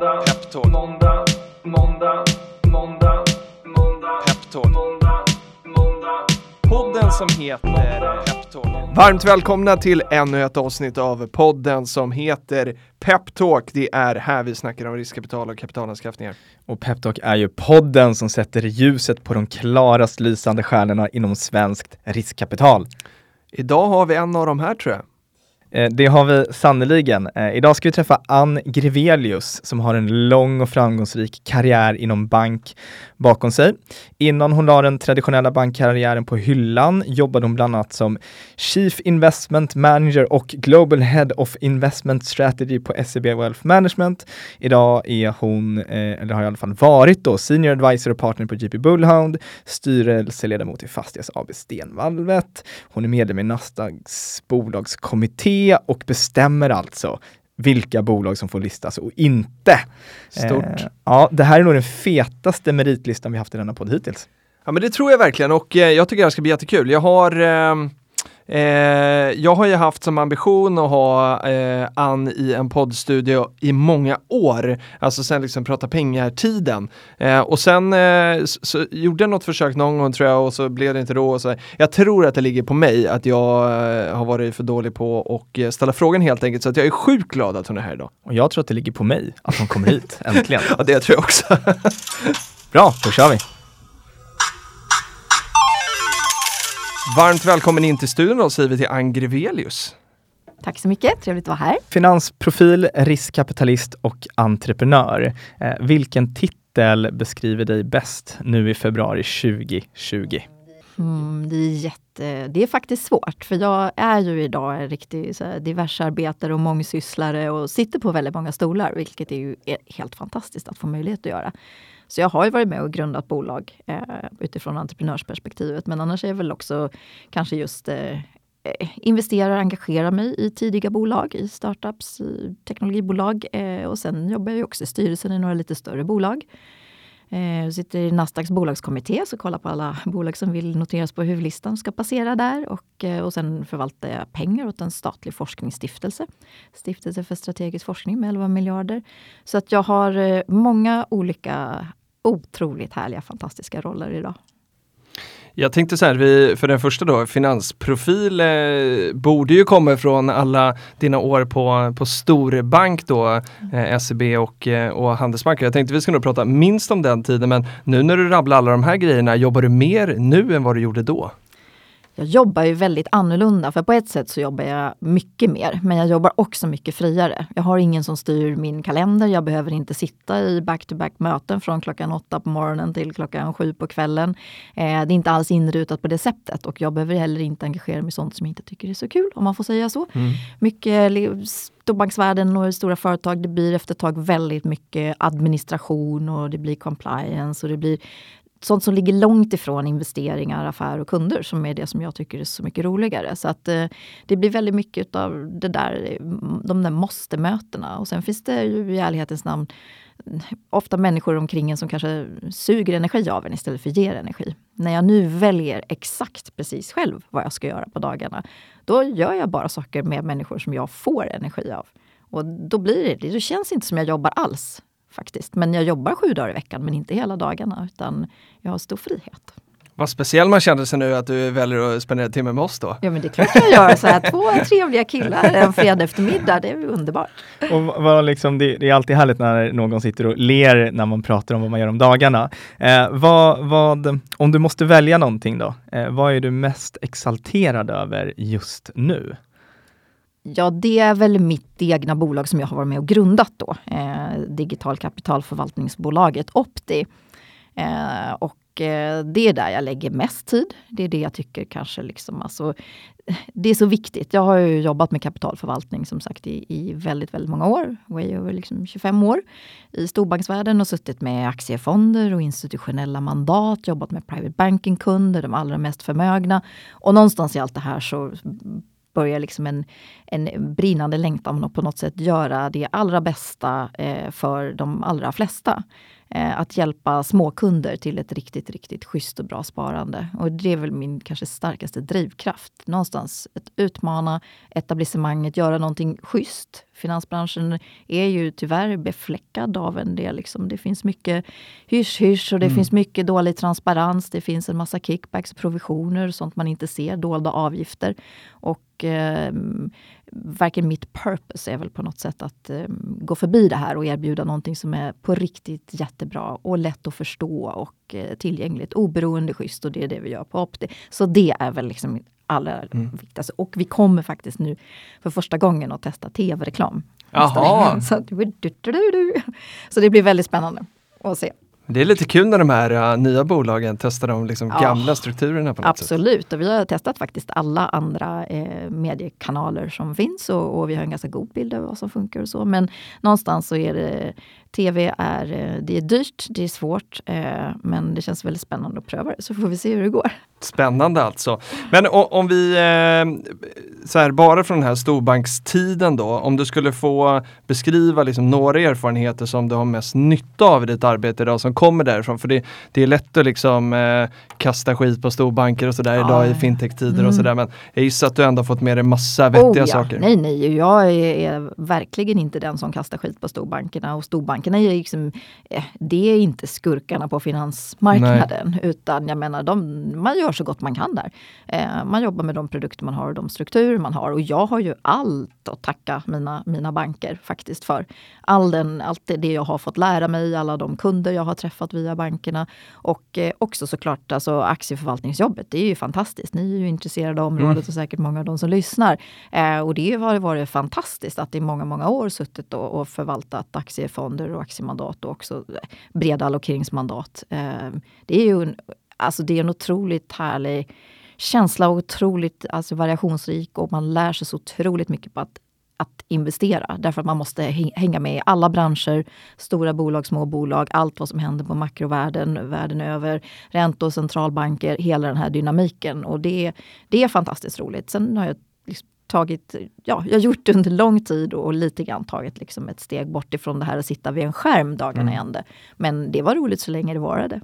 måndag, peptalk, måndag, måndag, måndag, måndag, peptalk, måndag, måndag. Podden som heter Peptalk. Varmt välkomna till ännu ett avsnitt av podden som heter Peptalk. Det är här vi snackar om riskkapital och kapitalanskaffningar. Och Peptalk är ju podden som sätter ljuset på de klarast lysande stjärnorna inom svenskt riskkapital. Idag har vi en av de här tror jag. Eh, det har vi sannoliken. Eh, idag ska vi träffa Ann Grevelius som har en lång och framgångsrik karriär inom bank bakom sig. Innan hon la den traditionella bankkarriären på hyllan jobbade hon bland annat som Chief Investment Manager och Global Head of Investment Strategy på SEB Wealth Management. Idag är hon, eh, eller har i alla fall varit då, Senior Advisor och Partner på JP Bullhound, styrelseledamot i Fastighets AB Stenvalvet. Hon är medlem i Nasdaqs bolagskommitté och bestämmer alltså vilka bolag som får listas och inte. Stort. Eh, ja, det här är nog den fetaste meritlistan vi haft i denna podd hittills. Ja men det tror jag verkligen och eh, jag tycker det här ska bli jättekul. Jag har eh, eh, jag har ju haft som ambition att ha eh, Ann i en poddstudio i många år, alltså sen liksom prata pengar-tiden. Eh, och sen eh, så, gjorde jag något försök någon gång tror jag och så blev det inte då. Och så. Jag tror att det ligger på mig att jag eh, har varit för dålig på att eh, ställa frågan helt enkelt så att jag är sjukt glad att hon är här idag. Och jag tror att det ligger på mig att hon kommer hit, äntligen. Ja det tror jag också. Bra, då kör vi! Varmt välkommen in till studion då säger vi till Ann Grevelius. Tack så mycket, trevligt att vara här. Finansprofil, riskkapitalist och entreprenör. Eh, vilken titel beskriver dig bäst nu i februari 2020? Mm, det, är jätte, det är faktiskt svårt, för jag är ju idag en riktig så här, diversarbetare och mångsysslare och sitter på väldigt många stolar, vilket är ju är helt fantastiskt att få möjlighet att göra. Så jag har ju varit med och grundat bolag eh, utifrån entreprenörsperspektivet, men annars är jag väl också kanske just eh, eh investerar, engagerar mig i tidiga bolag, i startups, i teknologibolag eh, och sen jobbar jag också i styrelsen i några lite större bolag. Eh, jag sitter i Nasdaqs bolagskommitté så kollar på alla bolag som vill noteras på huvudlistan ska passera där och, eh, och sen förvaltar jag pengar åt en statlig forskningsstiftelse. Stiftelse för strategisk forskning med 11 miljarder. Så att jag har många olika otroligt härliga, fantastiska roller idag. Jag tänkte så här, vi, för den första då, finansprofil eh, borde ju komma från alla dina år på, på storbank då, eh, SEB och, eh, och Handelsbanken. Jag tänkte vi ska nog prata minst om den tiden, men nu när du rabblar alla de här grejerna, jobbar du mer nu än vad du gjorde då? Jag jobbar ju väldigt annorlunda. För på ett sätt så jobbar jag mycket mer, men jag jobbar också mycket friare. Jag har ingen som styr min kalender. Jag behöver inte sitta i back-to-back möten från klockan åtta på morgonen till klockan sju på kvällen. Eh, det är inte alls inrutat på det sättet och jag behöver heller inte engagera mig i sånt som jag inte tycker är så kul, om man får säga så. Mm. Mycket storbanksvärlden och stora företag, det blir efter ett tag väldigt mycket administration och det blir compliance och det blir sånt som ligger långt ifrån investeringar, affärer och kunder som är det som jag tycker är så mycket roligare. Så att eh, det blir väldigt mycket av det där, de där måste-mötena. Och sen finns det ju i ärlighetens namn ofta människor omkring en som kanske suger energi av en istället för ger energi. När jag nu väljer exakt precis själv vad jag ska göra på dagarna, då gör jag bara saker med människor som jag får energi av. Och då blir det, det känns inte som jag jobbar alls faktiskt. Men jag jobbar sju dagar i veckan, men inte hela dagarna, utan jag har stor frihet. Vad speciell man kände sig nu att du väljer att spendera timme med oss då. Ja men det är klart jag gör. Så här, två trevliga killar en fredag eftermiddag, det är underbart. Och vad liksom, det, det, är alltid härligt när någon sitter och ler när man pratar om vad man gör om dagarna. Eh, vad, vad, om du måste välja någonting då, eh, vad är du mest exalterad över just nu? Ja, det är väl mitt egna bolag som jag har varit med och grundat då. Eh, digital kapitalförvaltningsbolaget Opti. Eh, och eh, det är där jag lägger mest tid. Det är det jag tycker kanske liksom, alltså, det är så viktigt. Jag har ju jobbat med kapitalförvaltning som sagt i, i väldigt, väldigt många år. Way över liksom 25 år i storbanksvärlden och suttit med aktiefonder och institutionella mandat, jobbat med private banking-kunder, de allra mest förmögna. Och någonstans i allt det här så börjar liksom en, en brinnande längtan att på något sätt göra det allra bästa eh, för de allra flesta eh, att hjälpa småkunder till ett riktigt, riktigt schysst och bra sparande. Och det är väl min kanske starkaste drivkraft. Någonstans att utmana etablissemanget, göra någonting schysst. Finansbranschen är ju tyvärr befläckad av en del. Liksom. Det finns mycket hysch-hysch och det mm. finns mycket dålig transparens. Det finns en massa kickbacks, provisioner, sånt man inte ser, dolda avgifter. Och eh, verkligen mitt purpose är väl på något sätt att eh, gå förbi det här och erbjuda någonting som är på riktigt jättebra och lätt att förstå och eh, tillgängligt, oberoende, schysst och det är det vi gör på Opti. Så det är väl liksom allra mm. viktigaste. Och vi kommer faktiskt nu för första gången att testa tv-reklam. Jaha! Så, så det blir väldigt spännande att se. Det är lite kul när de här uh, nya bolagen testar de liksom ja, gamla strukturerna. på något Absolut, sätt. och vi har testat faktiskt alla andra eh, mediekanaler som finns och, och, vi har en ganska god bild av vad som funkar och så. Men någonstans så är det TV är, eh, det är dyrt, det är svårt, eh, men det känns väldigt spännande att pröva det så får vi se hur det går. Spännande alltså. Men om vi, eh, så här, bara från den här storbankstiden då, om du skulle få beskriva liksom några erfarenheter som du har mest nytta av i ditt arbete idag som kommer därifrån. För det, det är lätt att liksom kasta skit på storbanker och sådär ja. idag i fintech-tider mm. och sådär. Men jag gissar att du ändå fått med dig massa vettiga oh, ja. saker. Nej, nej, jag är, verkligen inte den som kastar skit på storbankerna och storbankerna är liksom, eh, det är inte skurkarna på finansmarknaden nej. utan jag menar, de, man gör så gott man kan där. Eh, man jobbar med de produkter man har och de strukturer man har och jag har ju allt att tacka mina, mina banker faktiskt för. All den, allt det jag har fått lära mig, alla de kunder jag har träffat via bankerna och eh, också såklart alltså aktieförvaltningsjobbet. Det är ju fantastiskt. Ni är ju intresserade av området mm. och säkert många av de som lyssnar. Eh, och det har varit fantastiskt att i många, många år suttit och, och förvaltat aktiefonder och aktiemandat och också eh, breda allokeringsmandat. Eh, det är ju en, alltså det är en otroligt härlig känsla och otroligt alltså variationsrik och man lär sig så otroligt mycket på att att investera. Därför att man måste hänga med i alla branscher, stora bolag, små bolag, allt vad som händer på makrovärlden, världen över, räntor, centralbanker, hela den här dynamiken. Och det, det är fantastiskt roligt. Sen har jag liksom tagit, ja, jag gjort det under lång tid och lite grann tagit liksom ett steg bort ifrån det här att sitta vid en skärm dagarna mm. i ände. Men det var roligt så länge det varade.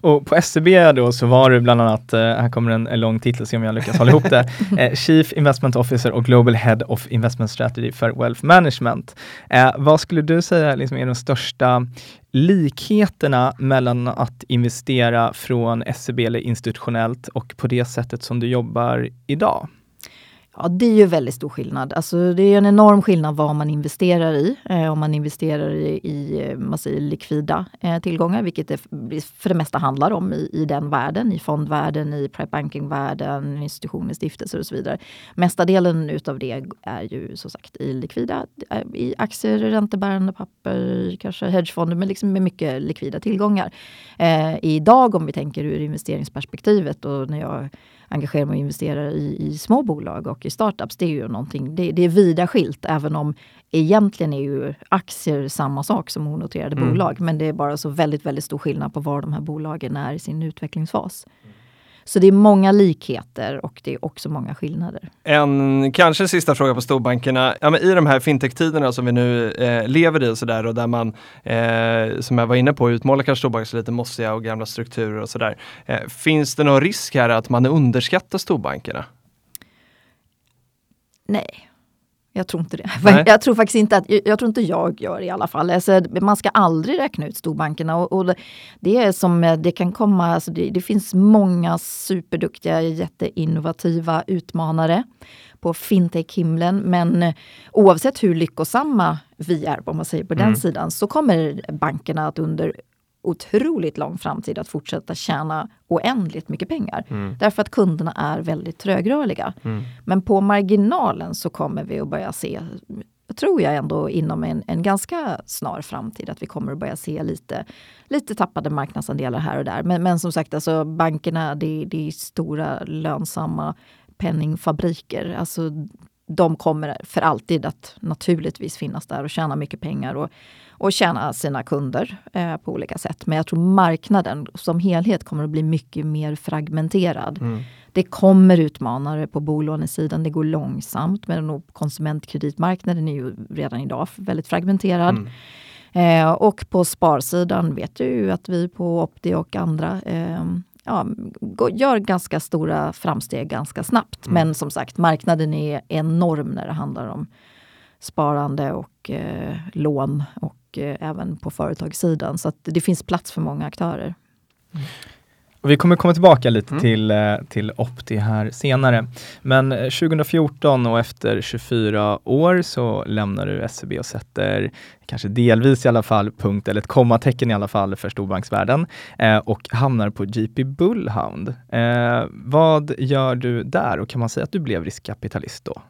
Och på SEB då så var du bland annat, eh, här kommer en, en lång titel, se om jag lyckas hålla ihop det, eh, Chief Investment Officer och Global Head of Investment Strategy för Wealth Management. Eh, vad skulle du säga liksom, är de största likheterna mellan att investera från SEB eller institutionellt och på det sättet som du jobbar idag? Ja, det är ju väldigt stor skillnad. Alltså, det är en enorm skillnad vad man investerar i. Eh, om man investerar i, i eh, man säger, likvida eh, tillgångar, vilket det för det mesta handlar om i, i den världen, i fondvärlden, i private banking-världen, institutioner, stiftelser och så vidare. Mesta delen utav det är ju som sagt i likvida, eh, i aktier, räntebärande papper, kanske hedgefonder, men liksom med mycket likvida tillgångar. Eh, idag om vi tänker ur investeringsperspektivet och när jag engagerar mig och investerar i, i små bolag och i startups. Det är ju någonting, det, det är vida skilt även om egentligen är ju aktier samma sak som onoterade mm. bolag. Men det är bara så väldigt, väldigt stor skillnad på var de här bolagen är i sin utvecklingsfas. Så det är många likheter och det är också många skillnader. En kanske sista fråga på storbankerna. Ja, men I de här fintech-tiderna som vi nu eh, lever i och sådär och där man, eh, som jag var inne på, utmålar kanske storbanker som lite mossiga och gamla strukturer och sådär. Eh, finns det någon risk här att man underskattar storbankerna? Nej. Jag tror inte det. Nej. Jag tror faktiskt inte att, jag tror inte jag gör i alla fall. Alltså, man ska aldrig räkna ut storbankerna. Och, och det är som det kan komma, alltså det, det, finns många superduktiga, jätteinnovativa utmanare på fintech-himlen. Men oavsett hur lyckosamma vi är, om man säger på mm. den sidan, så kommer bankerna att under otroligt lång framtid att fortsätta tjäna oändligt mycket pengar. Mm. Därför att kunderna är väldigt trögrörliga. Mm. Men på marginalen så kommer vi att börja se, tror jag ändå inom en, en ganska snar framtid, att vi kommer att börja se lite, lite tappade marknadsandelar här och där. Men, men som sagt, alltså bankerna, det, det är stora lönsamma penningfabriker. Alltså, de kommer för alltid att naturligtvis finnas där och tjäna mycket pengar. Och och tjäna sina kunder eh, på olika sätt. Men jag tror marknaden som helhet kommer att bli mycket mer fragmenterad. Mm. Det kommer utmanare på bolånesidan. Det går långsamt. Men konsumentkreditmarknaden är ju redan idag väldigt fragmenterad. Mm. Eh, och på sparsidan vet jag ju att vi på Opti och andra eh, ja, gör ganska stora framsteg ganska snabbt. Mm. Men som sagt, marknaden är enorm när det handlar om sparande och eh, lån och eh, även på företagssidan. Så det finns plats för många aktörer. Mm. Och vi kommer komma tillbaka lite mm. till, eh, till Opti här senare. Men 2014 eh, och efter 24 år så lämnar du SEB och sätter, kanske delvis i alla fall, punkt eller ett kommatecken i alla fall för storbanksvärlden eh, och hamnar på JP Bullhound. Eh, vad gör du där och kan man säga att du blev riskkapitalist då?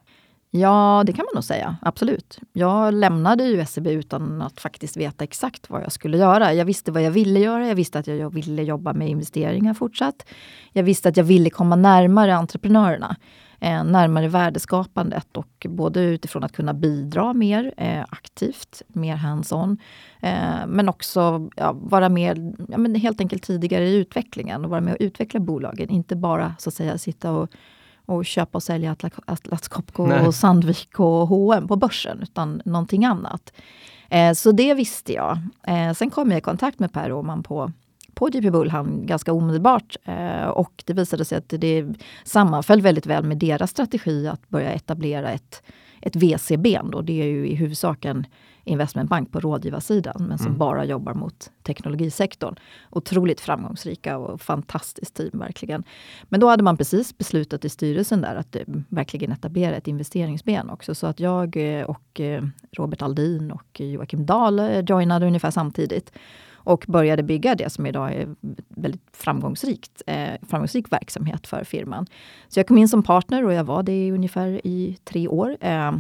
Ja, det kan man nog säga. Absolut. Jag lämnade ju SEB utan att faktiskt veta exakt vad jag skulle göra. Jag visste vad jag ville göra. Jag visste att jag ville jobba med investeringar fortsatt. Jag visste att jag ville komma närmare entreprenörerna. Eh, närmare värdeskapandet och både utifrån att kunna bidra mer eh, aktivt, mer hands-on. Eh, men också ja, vara mer, ja, men helt enkelt tidigare i utvecklingen och vara med och utveckla bolagen. Inte bara så att säga sitta och och köpa och sälja Atlas Copco och Sandvik och H&M på börsen, utan någonting annat. Eh, så det visste jag. Eh, sen kom jag i kontakt med Per Åhman på på JP Bullham ganska omedelbart eh, och det visade sig att det sammanföll väldigt väl med deras strategi att börja etablera ett, ett VC-ben. Det är ju i huvudsak en investmentbank på rådgivarsidan men som mm. bara jobbar mot teknologisektorn. Otroligt framgångsrika och fantastiskt team verkligen. Men då hade man precis beslutat i styrelsen där att eh, verkligen etablera ett investeringsben också. Så att jag eh, och eh, Robert Aldin och Joakim Dahl joinade ungefär samtidigt och började bygga det som idag är väldigt framgångsrikt, eh, framgångsrik verksamhet för firman. Så jag kom in som partner och jag var det ungefär i tre år. Eh,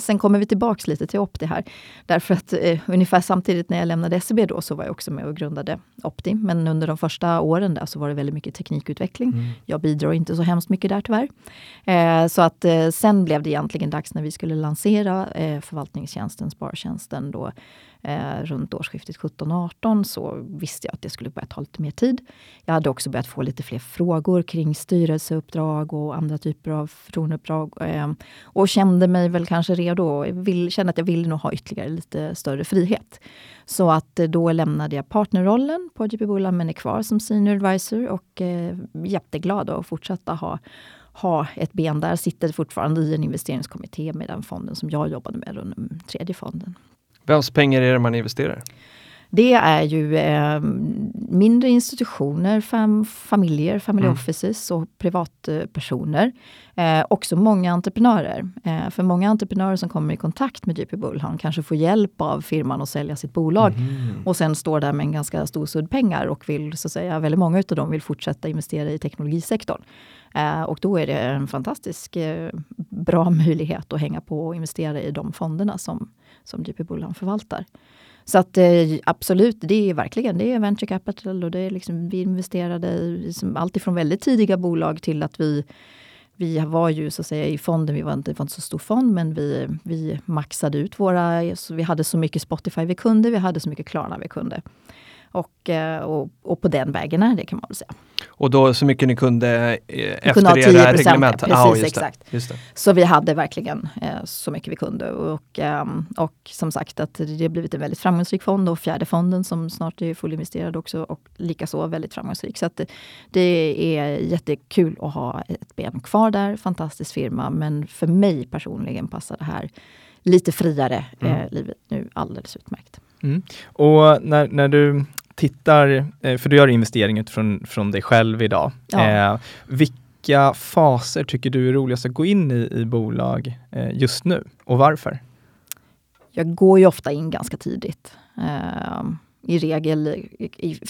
Sen kommer vi tillbaks lite till Opti här. Därför att eh, ungefär samtidigt när jag lämnade SEB då så var jag också med och grundade Opti. Men under de första åren där så var det väldigt mycket teknikutveckling. Mm. Jag bidrar inte så hemskt mycket där tyvärr. Eh, så att eh, sen blev det egentligen dags när vi skulle lansera eh, förvaltningstjänsten, spartjänsten då eh, runt årsskiftet 17-18 så visste jag att det skulle börja ta lite mer tid. Jag hade också börjat få lite fler frågor kring styrelseuppdrag och andra typer av förtroendeuppdrag. Eh, och kände mig väl kanske redo och vill, kände att jag ville nog ha ytterligare lite större frihet. Så att eh, då lämnade jag partnerrollen på JP Bullan men är kvar som senior advisor och eh, jätteglad att fortsätta ha ha ett ben där. Sitter fortfarande i en investeringskommitté med den fonden som jag jobbade med, den tredje fonden. Vems pengar är det man investerar? Det är ju eh, mindre institutioner, fam familjer, family mm. offices och privatpersoner. Eh, också många entreprenörer. Eh, för många entreprenörer som kommer i kontakt med JP Bullhound kanske får hjälp av firman att sälja sitt bolag mm. och sen står där med en ganska stor sudd pengar och vill, så att säga, väldigt många av dem vill fortsätta investera i teknologisektorn. Eh, och då är det en fantastisk eh, bra möjlighet att hänga på och investera i de fonderna som som JP Bullan förvaltar. Så att eh, absolut, det är verkligen det är venture capital och det är liksom, vi investerade i liksom, allt ifrån väldigt tidiga bolag till att vi vi var ju så att säga i fonden, vi var inte, var inte så stor fond, men vi, vi maxade ut våra, så vi hade så mycket Spotify vi kunde, vi hade så mycket Klarna vi kunde. Och, eh, och, och på den vägen är det kan man väl säga. Och då så mycket ni kunde eh, efter era reglement? Precis, ah, just exakt. Det, just det. Så vi hade verkligen eh, så mycket vi kunde. Och, eh, och som sagt att det har blivit en väldigt framgångsrik fond och fjärde fonden som snart är fullinvesterad också och likaså väldigt framgångsrik. Så att det, det är jättekul att ha ett ben kvar där. Fantastisk firma men för mig personligen passar det här lite friare mm. eh, livet nu alldeles utmärkt. Mm. Och när, när du tittar, eh, för du gör investering utifrån från dig själv idag. Ja. Eh, vilka faser tycker du är roligast att gå in i, i bolag eh, just nu och varför? Jag går ju ofta in ganska tidigt. Eh, I regel i, i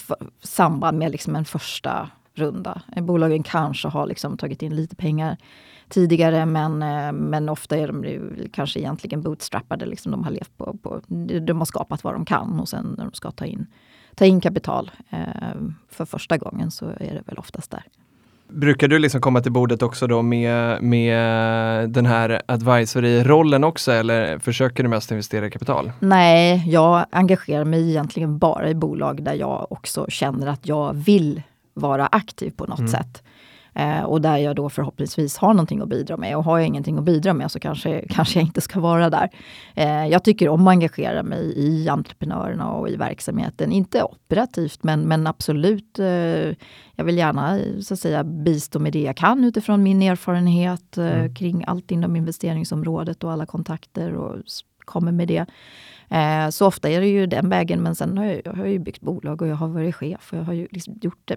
samband med liksom en första runda. Bolagen kanske har liksom tagit in lite pengar tidigare men, eh, men ofta är de kanske egentligen bootstrappade. Liksom de har levt på, på, de har skapat vad de kan och sen när de ska ta in ta in kapital eh, för första gången så är det väl oftast där. Brukar du liksom komma till bordet också då med, med den här advisory-rollen också eller försöker du mest investera i kapital? Nej, jag engagerar mig egentligen bara i bolag där jag också känner att jag vill vara aktiv på något mm. sätt. Eh, och där jag då förhoppningsvis har någonting att bidra med. Och har jag ingenting att bidra med så kanske, kanske jag inte ska vara där. Eh, jag tycker om att engagera mig i entreprenörerna och i verksamheten. Inte operativt men, men absolut. Eh, jag vill gärna så att säga, bistå med det jag kan utifrån min erfarenhet mm. kring allt inom investeringsområdet och alla kontakter och kommer med det. Eh, så ofta är det ju den vägen, men sen har jag, jag har ju byggt bolag och jag har varit chef och jag har ju liksom gjort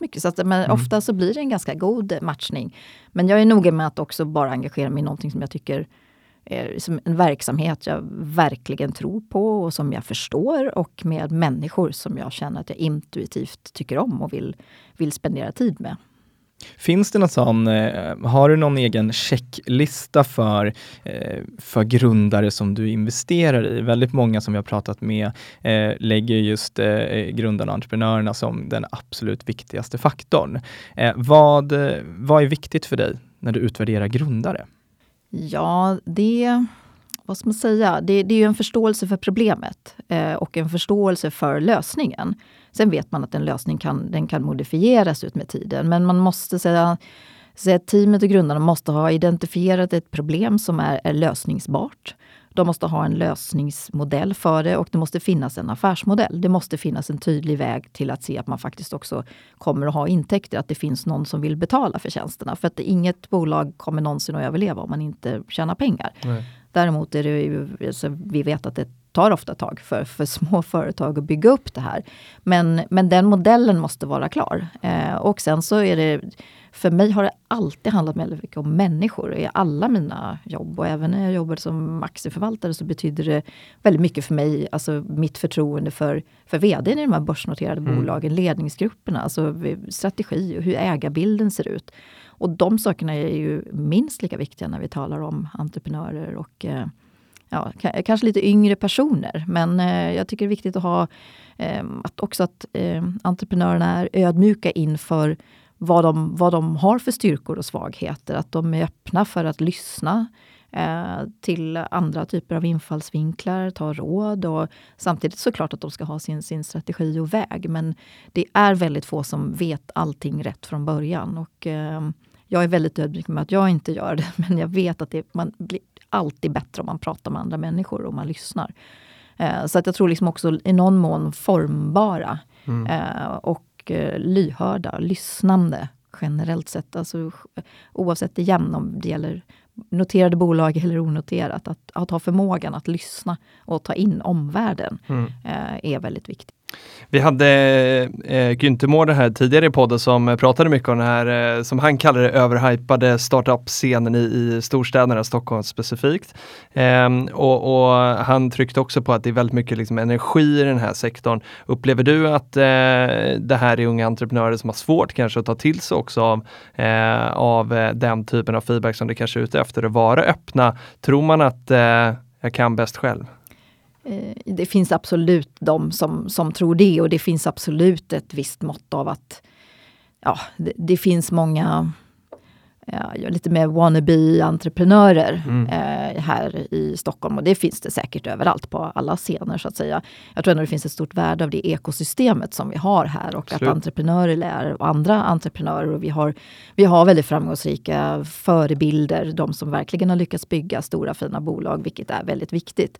mycket. Så att, men mm. ofta så blir det en ganska god matchning. Men jag är noga med att också bara engagera mig i någonting som jag tycker är som en verksamhet jag verkligen tror på och som jag förstår och med människor som jag känner att jag intuitivt tycker om och vill, vill spendera tid med. Finns det någon sån, eh, har du någon egen checklista för, eh, för grundare som du investerar i? Väldigt många som jag har pratat med eh, lägger just grundarna och entreprenörerna som den absolut viktigaste faktorn. Vad, vad är viktigt för dig när du utvärderar grundare? Ja, det vad ska man säga? Det, det är en förståelse för problemet och en förståelse för lösningen. Sen vet man att en lösning kan, den kan modifieras ut med tiden. Men man måste säga, säga teamet och grundarna måste ha identifierat ett problem som är, är lösningsbart. De måste ha en lösningsmodell för det och det måste finnas en affärsmodell. Det måste finnas en tydlig väg till att se att man faktiskt också kommer att ha intäkter, att det finns någon som vill betala för tjänsterna. För att inget bolag kommer någonsin att överleva om man inte tjänar pengar. Nej. Däremot är det ju, alltså, vi vet att det tar ofta tag för, för små företag att bygga upp det här. Men, men den modellen måste vara klar. Eh, och sen så är det, för mig har det alltid handlat väldigt mycket om människor i alla mina jobb. Och även när jag jobbade som aktieförvaltare så betyder det väldigt mycket för mig, alltså mitt förtroende för, för vd i de här börsnoterade mm. bolagen, ledningsgrupperna, alltså strategi och hur ägarbilden ser ut. Och de sakerna är ju minst lika viktiga när vi talar om entreprenörer och eh, ja, kanske lite yngre personer. Men eh, jag tycker det är viktigt att ha eh, att också att eh, entreprenörerna är ödmjuka inför vad de, vad de har för styrkor och svagheter. Att de är öppna för att lyssna eh, till andra typer av infallsvinklar, ta råd och samtidigt såklart att de ska ha sin, sin strategi och väg. Men det är väldigt få som vet allting rätt från början. Och, eh, jag är väldigt ödmjuk med att jag inte gör det, men jag vet att det, man blir alltid bättre om man pratar med andra människor och man lyssnar. Eh, så att jag tror liksom också i någon mån formbara mm. eh, och eh, lyhörda, lyssnande generellt sett. Alltså, oavsett igen om det gäller noterade bolag eller onoterat. Att, att ha förmågan att lyssna och ta in omvärlden mm. är väldigt viktigt. Vi hade eh, Günther Mårder här tidigare i podden som pratade mycket om den här, eh, som han kallar det, överhypade startup-scenen i, i storstäderna, Stockholm specifikt. Eh, och, och, han tryckte också på att det är väldigt mycket liksom, energi i den här sektorn. Upplever du att eh, det här är unga entreprenörer som har svårt kanske att ta till sig också av, eh, av eh, den typen av feedback som det kanske är ute efter, att vara öppna? Tror man att eh, jag kan bäst själv? Eh, det finns absolut de som, som tror det och det finns absolut ett visst mått av att ja, det, det finns många ja, lite mer wannabe-entreprenörer mm. eh, här i Stockholm. Och det finns det säkert överallt på alla scener så att säga. Jag tror ändå det finns ett stort värde av det ekosystemet som vi har här och Absolut. att entreprenörer lär och andra entreprenörer. Och vi, har, vi har väldigt framgångsrika förebilder, de som verkligen har lyckats bygga stora fina bolag, vilket är väldigt viktigt.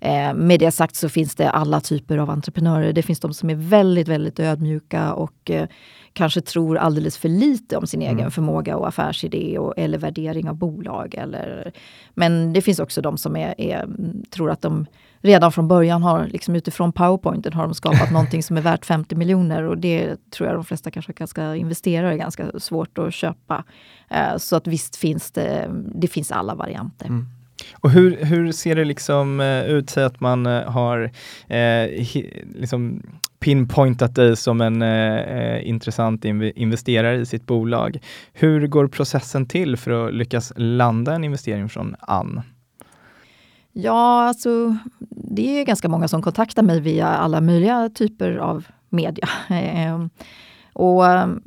Eh, med det sagt så finns det alla typer av entreprenörer. Det finns de som är väldigt, väldigt ödmjuka och eh, kanske tror alldeles för lite om sin mm. egen förmåga och affärsidé och, eller värdering av bolag. Eller, men det finns också de som är, är, tror att de redan från början har, liksom utifrån powerpointen, har de skapat någonting som är värt 50 miljoner och det tror jag de flesta kanske ganska investerare är ganska svårt att köpa. Uh, så att visst finns det, det finns alla varianter. Mm. Och hur, hur ser det liksom eh, ut, säg att man eh, har eh, liksom pinpointat dig som en eh, eh intressant inv investerare i sitt bolag. Hur går processen till för att lyckas landa en investering från Ann? Ja, alltså det är ganska många som kontaktar mig via alla möjliga typer av media. Ehm, och um,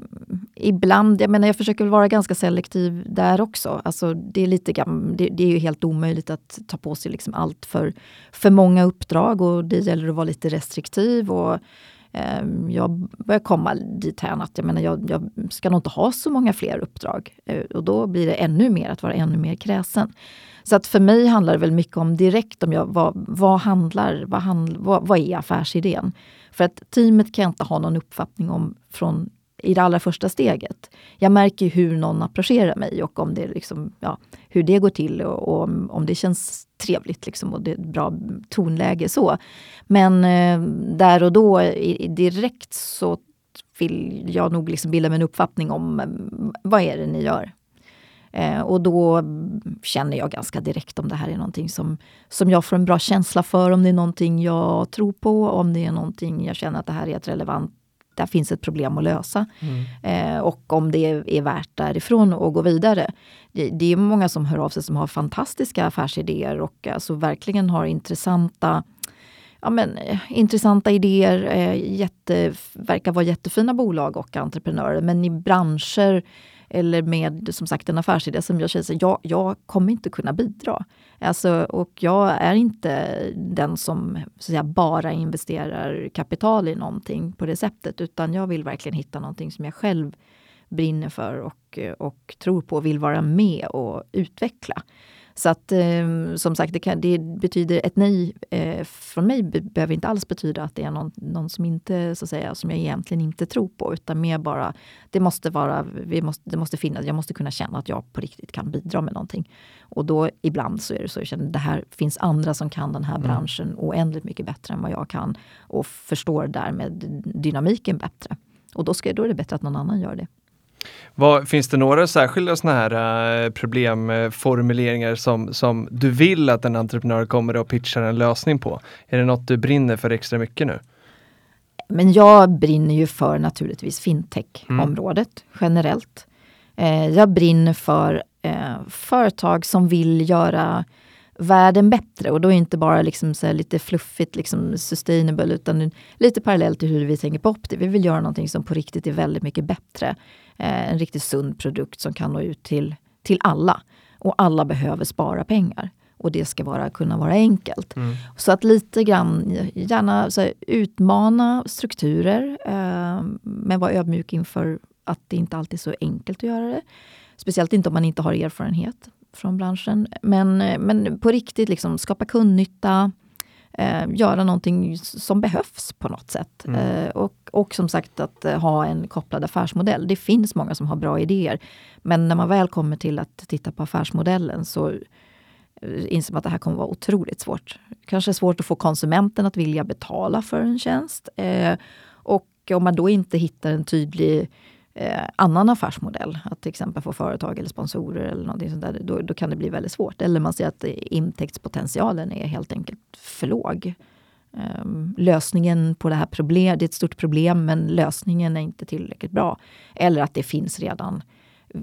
ibland, jag menar jag försöker vara ganska selektiv där också. Alltså det är lite det, det, är ju helt omöjligt att ta på sig liksom allt för, för många uppdrag och det gäller att vara lite restriktiv. Och um, jag börjar komma dit här att jag menar, jag, jag, ska nog inte ha så många fler uppdrag. Eh, och då blir det ännu mer att vara ännu mer kräsen. Så att för mig handlar det väl mycket om direkt om jag, vad, vad handlar, vad, handl, vad, vad är affärsidén? För att teamet kan jag inte ha någon uppfattning om från i det allra första steget. Jag märker hur någon approcherar mig och om det liksom, ja, hur det går till och, och om, om, det känns trevligt liksom, och det är ett bra tonläge. så. Men eh, där och då i, direkt så vill jag nog liksom bilda mig en uppfattning om mm, vad är det ni gör. Eh, och då känner jag ganska direkt om det här är någonting som, som jag får en bra känsla för, om det är någonting jag tror på, om det är någonting jag känner att det här är ett relevant där finns ett problem att lösa. Mm. Eh, och om det är, är värt därifrån att gå vidare. Det, det, är många som hör av sig som har fantastiska affärsidéer och alltså verkligen har intressanta ja, men, eh, intressanta idéer, eh, jätte, verkar vara jättefina bolag och entreprenörer men i branscher eller med som sagt en affärsidé som jag känner att jag, jag kommer inte kunna bidra. Alltså, och jag är inte den som så säga, bara investerar kapital i någonting på det sättet utan jag vill verkligen hitta någonting som jag själv brinner för och, och tror på och vill vara med och utveckla. Så att eh, som sagt, det, kan, det, betyder ett nej eh, från mig behöver inte alls betyda att det är någon, någon, som inte så att säga, som jag egentligen inte tror på, utan mer bara det måste vara, vi måste, det måste finnas, jag måste kunna känna att jag på riktigt kan bidra med någonting. Och då ibland så är det så, jag känner det här finns andra som kan den här mm. branschen oändligt mycket bättre än vad jag kan och förstår därmed dynamiken bättre. Och då, ska, då är det bättre att någon annan gör det. Vad, finns det några särskilda såna här uh, problemformuleringar som, som du vill att en entreprenör kommer och pitchar en lösning på? Är det något du brinner för extra mycket nu? Men jag brinner ju för naturligtvis fintech-området mm. generellt. Eh, jag brinner för eh, företag som vill göra världen bättre och då inte bara liksom så lite fluffigt liksom sustainable utan lite parallellt till hur vi tänker på Opti. Vi vill göra någonting som på riktigt är väldigt mycket bättre eh, en riktigt sund produkt som kan nå ut till, till alla. Och alla behöver spara pengar. Och det ska vara, kunna vara enkelt. Mm. Så att lite grann, gärna här, utmana strukturer eh, men vara ödmjuk inför att det inte alltid är så enkelt att göra det. Speciellt inte om man inte har erfarenhet från branschen. Men, men på riktigt liksom skapa kundnytta, eh, göra någonting som behövs på något sätt. Mm. Eh, och, och som sagt att eh, ha en kopplad affärsmodell. Det finns många som har bra idéer. Men när man väl kommer till att titta på affärsmodellen så eh, inser man att det här kommer vara otroligt svårt. Kanske svårt att få konsumenten att vilja betala för en tjänst. Eh, och om man då inte hittar en tydlig eh, annan affärsmodell, att till exempel få företag eller sponsorer eller någonting sånt där, då, då kan det bli väldigt svårt. Eller man ser att intäktspotentialen är helt enkelt för låg. Um, lösningen på det här problemet, det är ett stort problem men lösningen är inte tillräckligt bra. Eller att det finns redan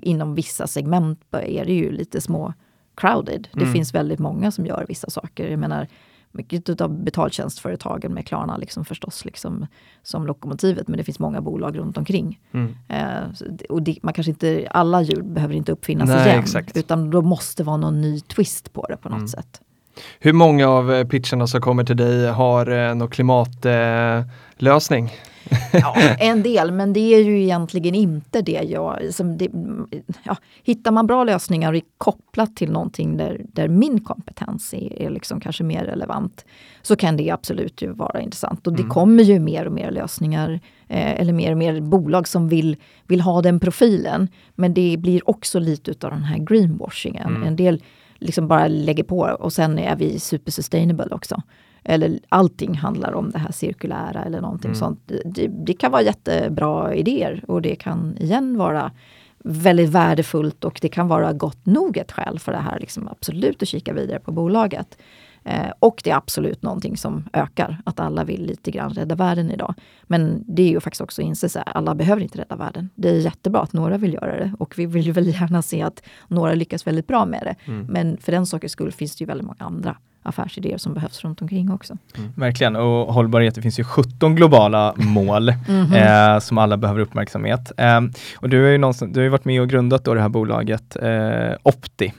inom vissa segment är det ju lite små crowded. Det mm. finns väldigt många som gör vissa saker. Jag menar, mycket av betaltjänstföretagen med Klarna liksom förstås liksom, som lokomotivet men det finns många bolag runt omkring. Mm. Eh, och det, man kanske inte, alla hjul behöver inte uppfinnas Nej, igen exakt. utan då måste vara någon ny twist på det på något mm. sätt. Hur många av eh, pitcherna som kommer till dig har eh, någon klimatlösning? Eh, Ja, en del, men det är ju egentligen inte det jag... Som det, ja, hittar man bra lösningar kopplat till någonting där, där min kompetens är, är liksom kanske mer relevant så kan det absolut ju vara intressant. Och det mm. kommer ju mer och mer lösningar eh, eller mer och mer bolag som vill, vill ha den profilen. Men det blir också lite utav den här greenwashingen. Mm. En del liksom bara lägger på och sen är vi super sustainable också eller allting handlar om det här cirkulära eller någonting mm. sånt. Det, det, kan vara jättebra idéer och det kan igen vara väldigt värdefullt och det kan vara gott nog ett skäl för det här liksom absolut att kika vidare på bolaget. Eh, och det är absolut någonting som ökar, att alla vill lite grann rädda världen idag. Men det är ju faktiskt också att inse att alla behöver inte rädda världen. Det är jättebra att några vill göra det och vi vill ju väldigt gärna se att några lyckas väldigt bra med det. Mm. Men för den sakens skull finns det ju väldigt många andra affärsidéer som behövs runt omkring också. Mm. Verkligen, och hållbarhet, det finns ju 17 globala mål mm -hmm. eh, som alla behöver uppmärksamhet. Eh, och du har ju, du har ju varit med och grundat då det här bolaget eh, Opti.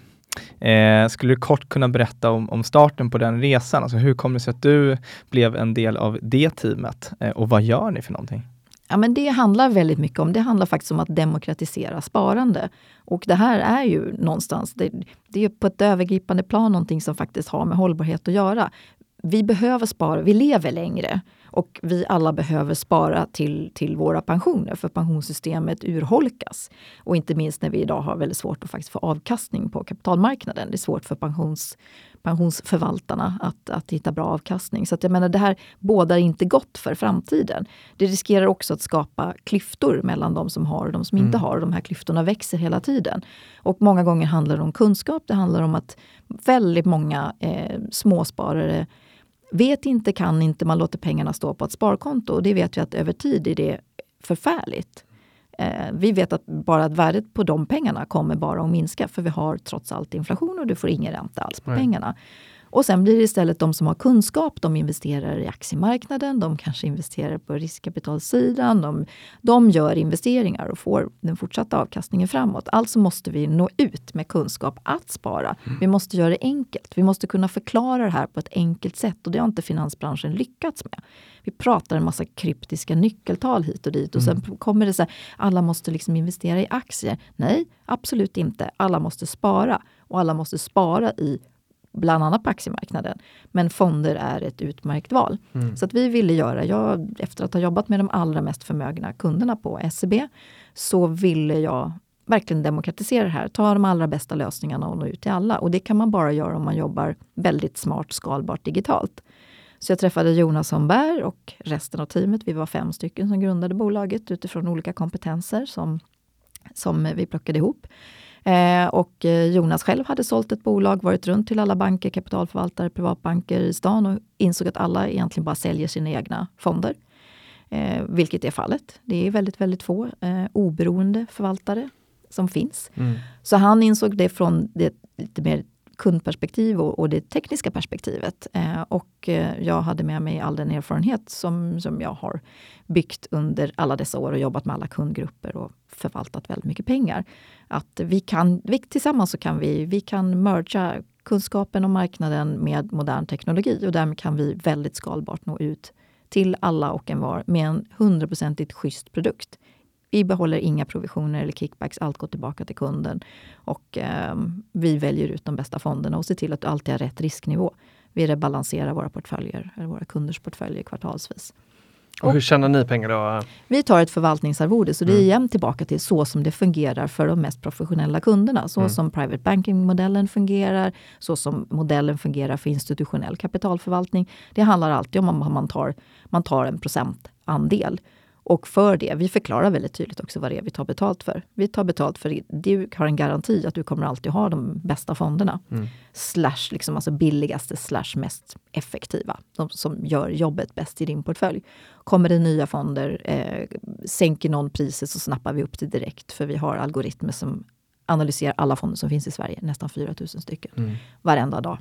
Eh, skulle du kort kunna berätta om, om, starten på den resan? Alltså hur kom det sig att du blev en del av det teamet eh, och vad gör ni för någonting? Ja, men det handlar väldigt mycket om, det handlar faktiskt om att demokratisera sparande. Och det här är ju någonstans, det, det är på ett övergripande plan någonting som faktiskt har med hållbarhet att göra. Vi behöver spara, vi lever längre. Och vi alla behöver spara till, till våra pensioner för pensionssystemet urholkas. Och inte minst när vi idag har väldigt svårt att faktiskt få avkastning på kapitalmarknaden. Det är svårt för pensions, pensionsförvaltarna att, att hitta bra avkastning. Så att jag menar, det här bådar inte gott för framtiden. Det riskerar också att skapa klyftor mellan de som har och de som mm. inte har. De här klyftorna växer hela tiden. Och många gånger handlar det om kunskap. Det handlar om att väldigt många eh, småsparare vet inte, kan inte, man låter pengarna stå på ett sparkonto. Och det vet vi att över tid är det förfärligt. Eh, vi vet att bara att värdet på de pengarna kommer bara att minska för vi har trots allt inflation och du får ingen ränta alls på Nej. pengarna. Och sen blir det istället de som har kunskap, de investerar i aktiemarknaden, de kanske investerar på riskkapitalsidan. De, de gör investeringar och får den fortsatta avkastningen framåt. Alltså måste vi nå ut med kunskap att spara. Mm. Vi måste göra det enkelt. Vi måste kunna förklara det här på ett enkelt sätt och det har inte finansbranschen lyckats med. Vi pratar en massa kryptiska nyckeltal hit och dit och mm. sen kommer det så här, alla måste liksom investera i aktier. Nej, absolut inte. Alla måste spara och alla måste spara i bland annat på aktiemarknaden. Men fonder är ett utmärkt val. Mm. Så att vi ville göra, jag, efter att ha jobbat med de allra mest förmögna kunderna på SEB, så ville jag verkligen demokratisera det här. Ta de allra bästa lösningarna och nå ut till alla. Och det kan man bara göra om man jobbar väldigt smart, skalbart, digitalt. Så jag träffade Jonas Holmberg och resten av teamet. Vi var fem stycken som grundade bolaget utifrån olika kompetenser som, som vi plockade ihop. Eh, och eh, Jonas själv hade sålt ett bolag, varit runt till alla banker, kapitalförvaltare, privatbanker i stan och insåg att alla egentligen bara säljer sina egna fonder. Eh, vilket är fallet. Det är väldigt, väldigt få eh, oberoende förvaltare som finns. Mm. Så han insåg det från det lite mer kundperspektiv och, och det tekniska perspektivet. Eh, och eh, jag hade med mig all den erfarenhet som, som jag har byggt under alla dessa år och jobbat med alla kundgrupper och förvaltat väldigt mycket pengar. Att vi kan, vi, tillsammans så kan vi, vi kan merga kunskapen om marknaden med modern teknologi och därmed kan vi väldigt skalbart nå ut till alla och en var med en hundraprocentigt schysst produkt. Vi behåller inga provisioner eller kickbacks, allt går tillbaka till kunden. Och eh, vi väljer ut de bästa fonderna och ser till att du alltid har rätt risknivå. Vi rebalanserar våra portföljer, eller våra kunders portföljer kvartalsvis. Och hur tjänar ni pengar då? Vi tar ett förvaltningsarvode, så det är mm. igen tillbaka till så som det fungerar för de mest professionella kunderna. Så mm. som private banking-modellen fungerar, så som modellen fungerar för institutionell kapitalförvaltning. Det handlar alltid om att man tar, man tar en procentandel. Och för det, vi förklarar väldigt tydligt också vad det är vi tar betalt för. Vi tar betalt för, du har en garanti att du kommer alltid ha de bästa fonderna. Mm. Slash liksom alltså billigaste slash mest effektiva. De som gör jobbet bäst i din portfölj. Kommer det nya fonder, eh, sänker någon priset så snappar vi upp det direkt. För vi har algoritmer som analyserar alla fonder som finns i Sverige, nästan 4000 stycken, mm. varenda dag.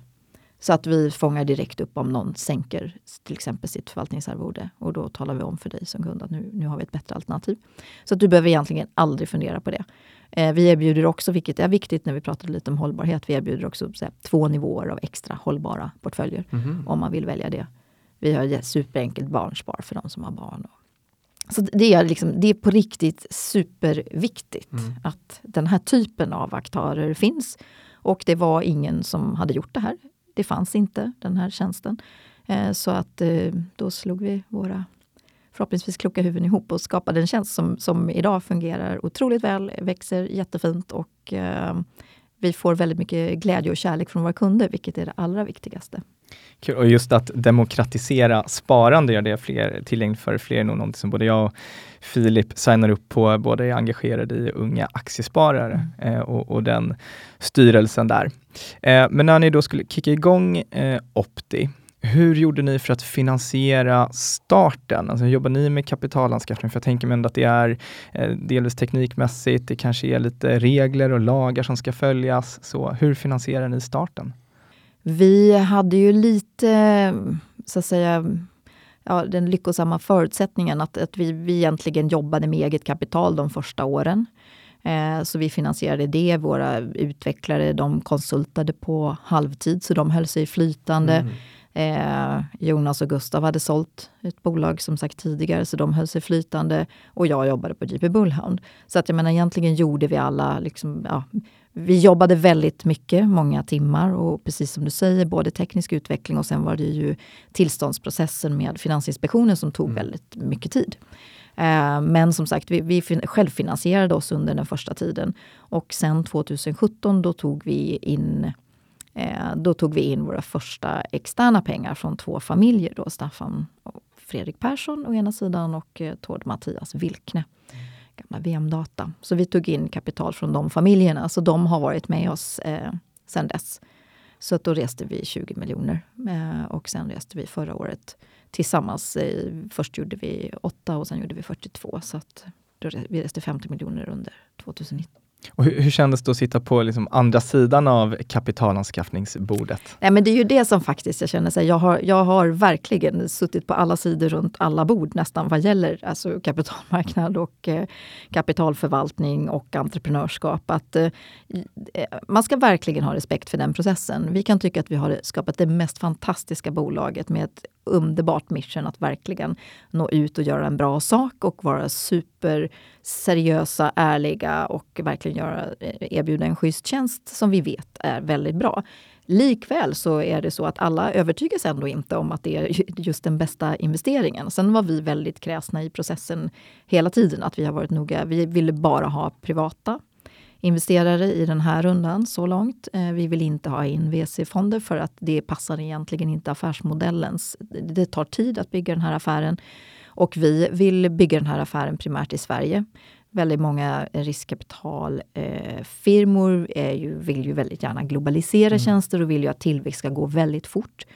Så att vi fångar direkt upp om någon sänker till exempel sitt förvaltningsarvode. Och då talar vi om för dig som kund att nu, nu har vi ett bättre alternativ. Så att du behöver egentligen aldrig fundera på det. Eh, vi erbjuder också, vilket är viktigt när vi pratade lite om hållbarhet, vi erbjuder också här, två nivåer av extra hållbara portföljer. Mm. Om man vill välja det. Vi har superenkelt barnspar för de som har barn. Så det är, liksom, det är på riktigt superviktigt mm. att den här typen av aktörer finns. Och det var ingen som hade gjort det här det fanns inte, den här tjänsten. Eh, så att eh, då slog vi våra förhoppningsvis kloka huvuden ihop och skapade en tjänst som, som idag fungerar otroligt väl, växer jättefint och eh, vi får väldigt mycket glädje och kärlek från våra kunder, vilket är det allra viktigaste. Kul. Och just att demokratisera sparande, gör det fler, tillgängligt för fler, är nog någonting som både jag och Filip signar upp på, både är engagerade i unga aktiesparare mm. eh, och, och, den styrelsen där. Eh, men när ni då skulle kicka igång eh, Opti, hur gjorde ni för att finansiera starten? Alltså, jobbar ni med kapitalanskaffning? För jag tänker mig ändå att det är eh, delvis teknikmässigt, det kanske är lite regler och lagar som ska följas. Så hur finansierar ni starten? Vi hade ju lite, så att säga, ja, den lyckosamma förutsättningen att, att vi, vi egentligen jobbade med eget kapital de första åren. Eh, så vi finansierade det. Våra utvecklare de konsultade på halvtid så de höll sig flytande. Mm. Eh, Jonas och Gustav hade sålt ett bolag som sagt tidigare så de höll sig flytande och jag jobbade på JP Bullhound. Så att jag menar egentligen gjorde vi alla, liksom, ja, vi jobbade väldigt mycket, många timmar och precis som du säger, både teknisk utveckling och sen var det ju tillståndsprocessen med Finansinspektionen som tog mm. väldigt mycket tid. Eh, men som sagt, vi, vi självfinansierade oss under den första tiden och sen 2017 då tog vi in Eh, då tog vi in våra första externa pengar från två familjer. Då, Staffan och Fredrik Persson å ena sidan och eh, Tord Mattias Wilkne. Gamla VM-data. Så vi tog in kapital från de familjerna. Så de har varit med oss eh, sen dess. Så då reste vi 20 miljoner eh, och sen reste vi förra året tillsammans. Eh, först gjorde vi 8 och sen gjorde vi 42. Så att då, vi reste 50 miljoner under 2019. Och hur, hur kändes det att sitta på liksom andra sidan av kapitalanskaffningsbordet? Nej, men det är ju det som faktiskt jag känner. Så jag, har, jag har verkligen suttit på alla sidor runt alla bord nästan vad gäller alltså kapitalmarknad och eh, kapitalförvaltning och entreprenörskap. Att, eh, eh man ska verkligen ha respekt för den processen. Vi kan tycka att vi har skapat det mest fantastiska bolaget med ett underbart mission att verkligen nå ut och göra en bra sak och vara superseriösa, ärliga och verkligen göra, eh, erbjuda en schysst tjänst som vi vet är väldigt bra. Likväl så är det så att alla övertygas ändå inte om att det är just den bästa investeringen. Sen var vi väldigt kräsna i processen hela tiden. Att vi har varit noga. Vi ville bara ha privata investerare i den här rundan så långt. Eh, vi vill inte ha in VC-fonder för att det passar egentligen inte affärsmodellens. Det tar tid att bygga den här affären och vi vill bygga den här affären primärt i Sverige. Väldigt många riskkapitalfirmor eh, ju, vill ju väldigt gärna globalisera mm. tjänster och vill ju att tillväxt ska gå väldigt fort.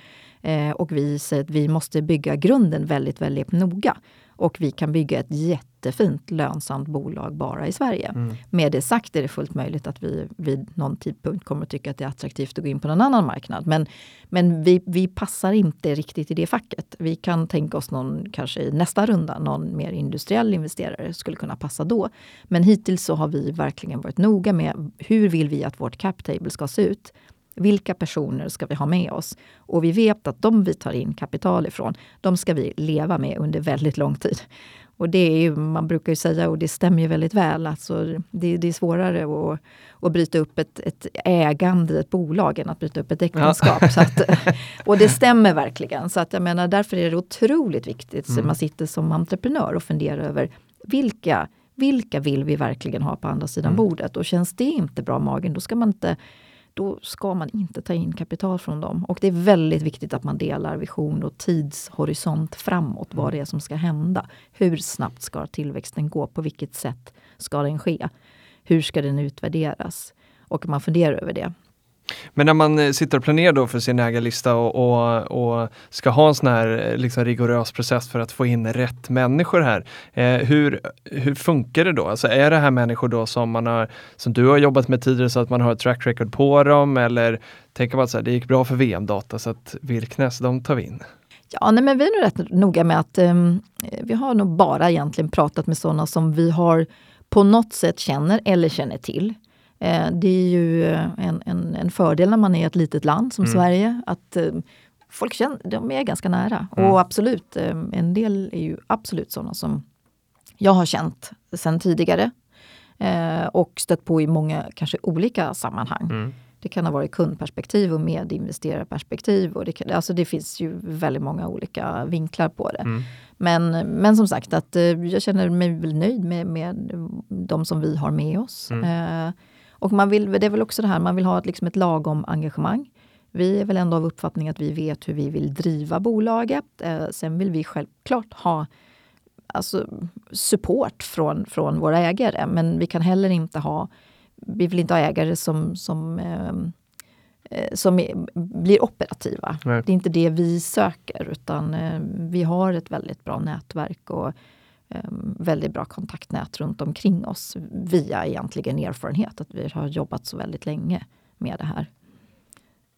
Eh, och vi säger att vi måste bygga grunden väldigt, väldigt noga. Och vi kan bygga ett jättefint lönsamt bolag bara i Sverige. Mm. Med det sagt är det fullt möjligt att vi vid någon tidpunkt kommer att tycka att det är attraktivt att gå in på någon annan marknad. Men, men vi, vi passar inte riktigt i det facket. Vi kan tänka oss någon, kanske i nästa runda, någon mer industriell investerare skulle kunna passa då. Men hittills så har vi verkligen varit noga med hur vill vi att vårt cap table ska se ut? Vilka personer ska vi ha med oss? Och vi vet att de vi tar in kapital ifrån, de ska vi leva med under väldigt lång tid. Och det är ju, man brukar ju säga, och det stämmer ju väldigt väl, alltså det, det är svårare att, att bryta upp ett, ett, ägande i ett bolag än att bryta upp ett äktenskap. Ja. Att, och det stämmer verkligen. Så att jag menar, därför är det otroligt viktigt mm. att man sitter som entreprenör och funderar över vilka, vilka vill vi verkligen ha på andra sidan mm. bordet? Och känns det inte bra i magen, då ska man inte då ska man inte ta in kapital från dem. Och det är väldigt viktigt att man delar vision och tidshorisont framåt, vad det är som ska hända. Hur snabbt ska tillväxten gå? På vilket sätt ska den ske? Hur ska den utvärderas? Och man funderar över det. Men när man eh, sitter och planerar då för sin ägarlista och, och, och ska ha en sån här eh, liksom rigorös process för att få in rätt människor här. Eh, hur, hur funkar det då? Alltså är det här människor då som, man har, som du har jobbat med tidigare så att man har ett track record på dem eller tänker man att det gick bra för VM-data så att Virknäs, de tar vi in? Ja, nej, men vi är nog rätt noga med att eh, vi har nog bara egentligen pratat med sådana som vi har på något sätt känner eller känner till. Eh, det är ju eh, en, en, en, fördel när man är ett litet land som mm. Sverige att eh, folk känner, de är ganska nära. Mm. Och absolut, en del är ju absolut sådana som jag har känt sedan tidigare och stött på i många kanske olika sammanhang. Mm. Det kan ha varit kundperspektiv och medinvesterarperspektiv. Och det, kan, alltså det finns ju väldigt många olika vinklar på det. Mm. Men, men som sagt, att jag känner mig väl nöjd med, med de som vi har med oss. Mm. Och man vill, det är väl också det här, man vill ha ett, liksom ett lagom engagemang. Vi är väl ändå av uppfattning att vi vet hur vi vill driva bolaget. Eh, sen vill vi självklart ha alltså, support från, från våra ägare. Men vi kan heller inte ha, vi vill inte ha ägare som, som, ehm, eh, som är, blir operativa. Nej. Det är inte det vi söker utan eh, vi har ett väldigt bra nätverk. och väldigt bra kontaktnät runt omkring oss via egentligen erfarenhet att vi har jobbat så väldigt länge med det här.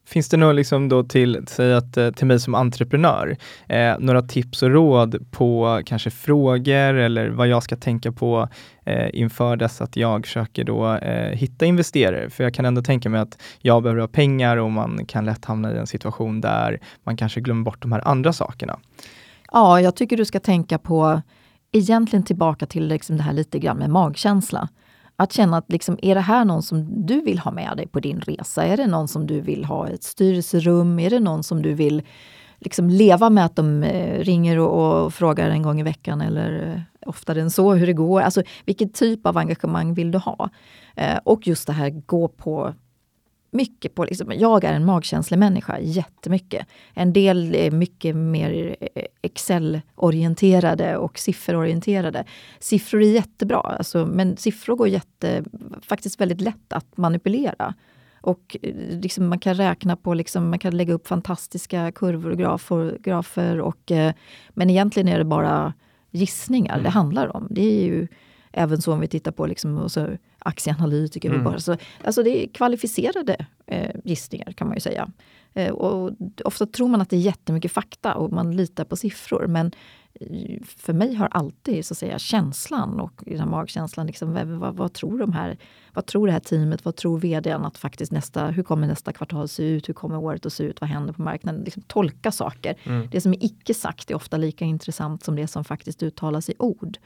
Finns det något liksom då till, säg att, eh, till mig som entreprenör, eh, några tips och råd på kanske frågor eller vad jag ska tänka på eh, inför dess att jag försöker då eh, hitta investerare? För jag kan ändå tänka mig att jag behöver ha pengar och man kan lätt hamna i en situation där man kanske glömmer bort de här andra sakerna. Ja, jag tycker du ska tänka på, egentligen tillbaka till liksom det här lite grann med magkänsla. Att känna att liksom, är det här någon som du vill ha med dig på din resa? Är det någon som du vill ha i ett styrelserum? Är det någon som du vill liksom leva med att de eh, ringer och, och, frågar en gång i veckan eller eh, oftare än så hur det går? Alltså vilken typ av engagemang vill du ha? Eh, och just det här gå på mycket på, liksom, jag är en magkänslig människa jättemycket. En del är mycket mer eh, Excel-orienterade och sifferorienterade. Siffror är jättebra, alltså, men siffror går jätte, faktiskt väldigt lätt att manipulera. Och eh, liksom man kan räkna på, liksom, man kan lägga upp fantastiska kurvor och grafer. grafer och, eh, men egentligen är det bara gissningar mm. det handlar om. Det är ju även så om vi tittar på liksom, och så, aktieanalytiker. Mm. Bara. Så, alltså det är kvalificerade eh, gissningar kan man ju säga. Eh, och ofta tror man att det är jättemycket fakta och man litar på siffror. Men eh, för mig har alltid så att säga, känslan och magkänslan, liksom, vad, vad, tror de här, vad tror det här teamet, vad tror vdn att faktiskt nästa, hur kommer nästa kvartal se ut, hur kommer året att se ut, vad händer på marknaden? Liksom, tolka saker. Mm. Det som är icke sagt är ofta lika intressant som det som faktiskt uttalas i ord.